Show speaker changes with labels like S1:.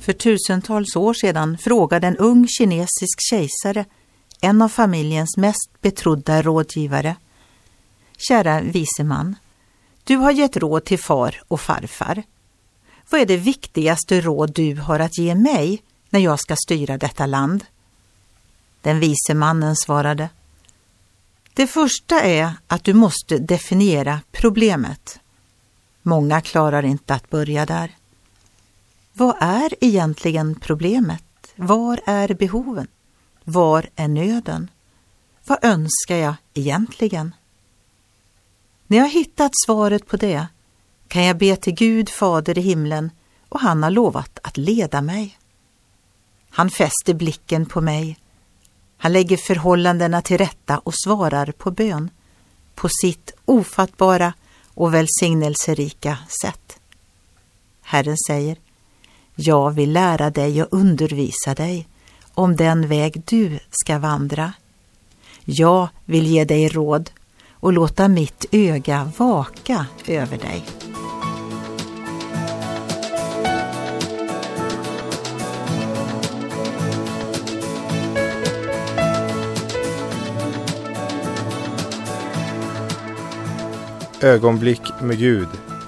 S1: För tusentals år sedan frågade en ung kinesisk kejsare en av familjens mest betrodda rådgivare. Kära vise man, du har gett råd till far och farfar. Vad är det viktigaste råd du har att ge mig när jag ska styra detta land? Den vise mannen svarade. Det första är att du måste definiera problemet. Många klarar inte att börja där. Vad är egentligen problemet? Var är behoven? Var är nöden? Vad önskar jag egentligen? När jag hittat svaret på det kan jag be till Gud Fader i himlen och han har lovat att leda mig. Han fäster blicken på mig. Han lägger förhållandena till rätta och svarar på bön på sitt ofattbara och välsignelserika sätt. Herren säger, jag vill lära dig och undervisa dig om den väg du ska vandra. Jag vill ge dig råd och låta mitt öga vaka över dig.
S2: Ögonblick med Gud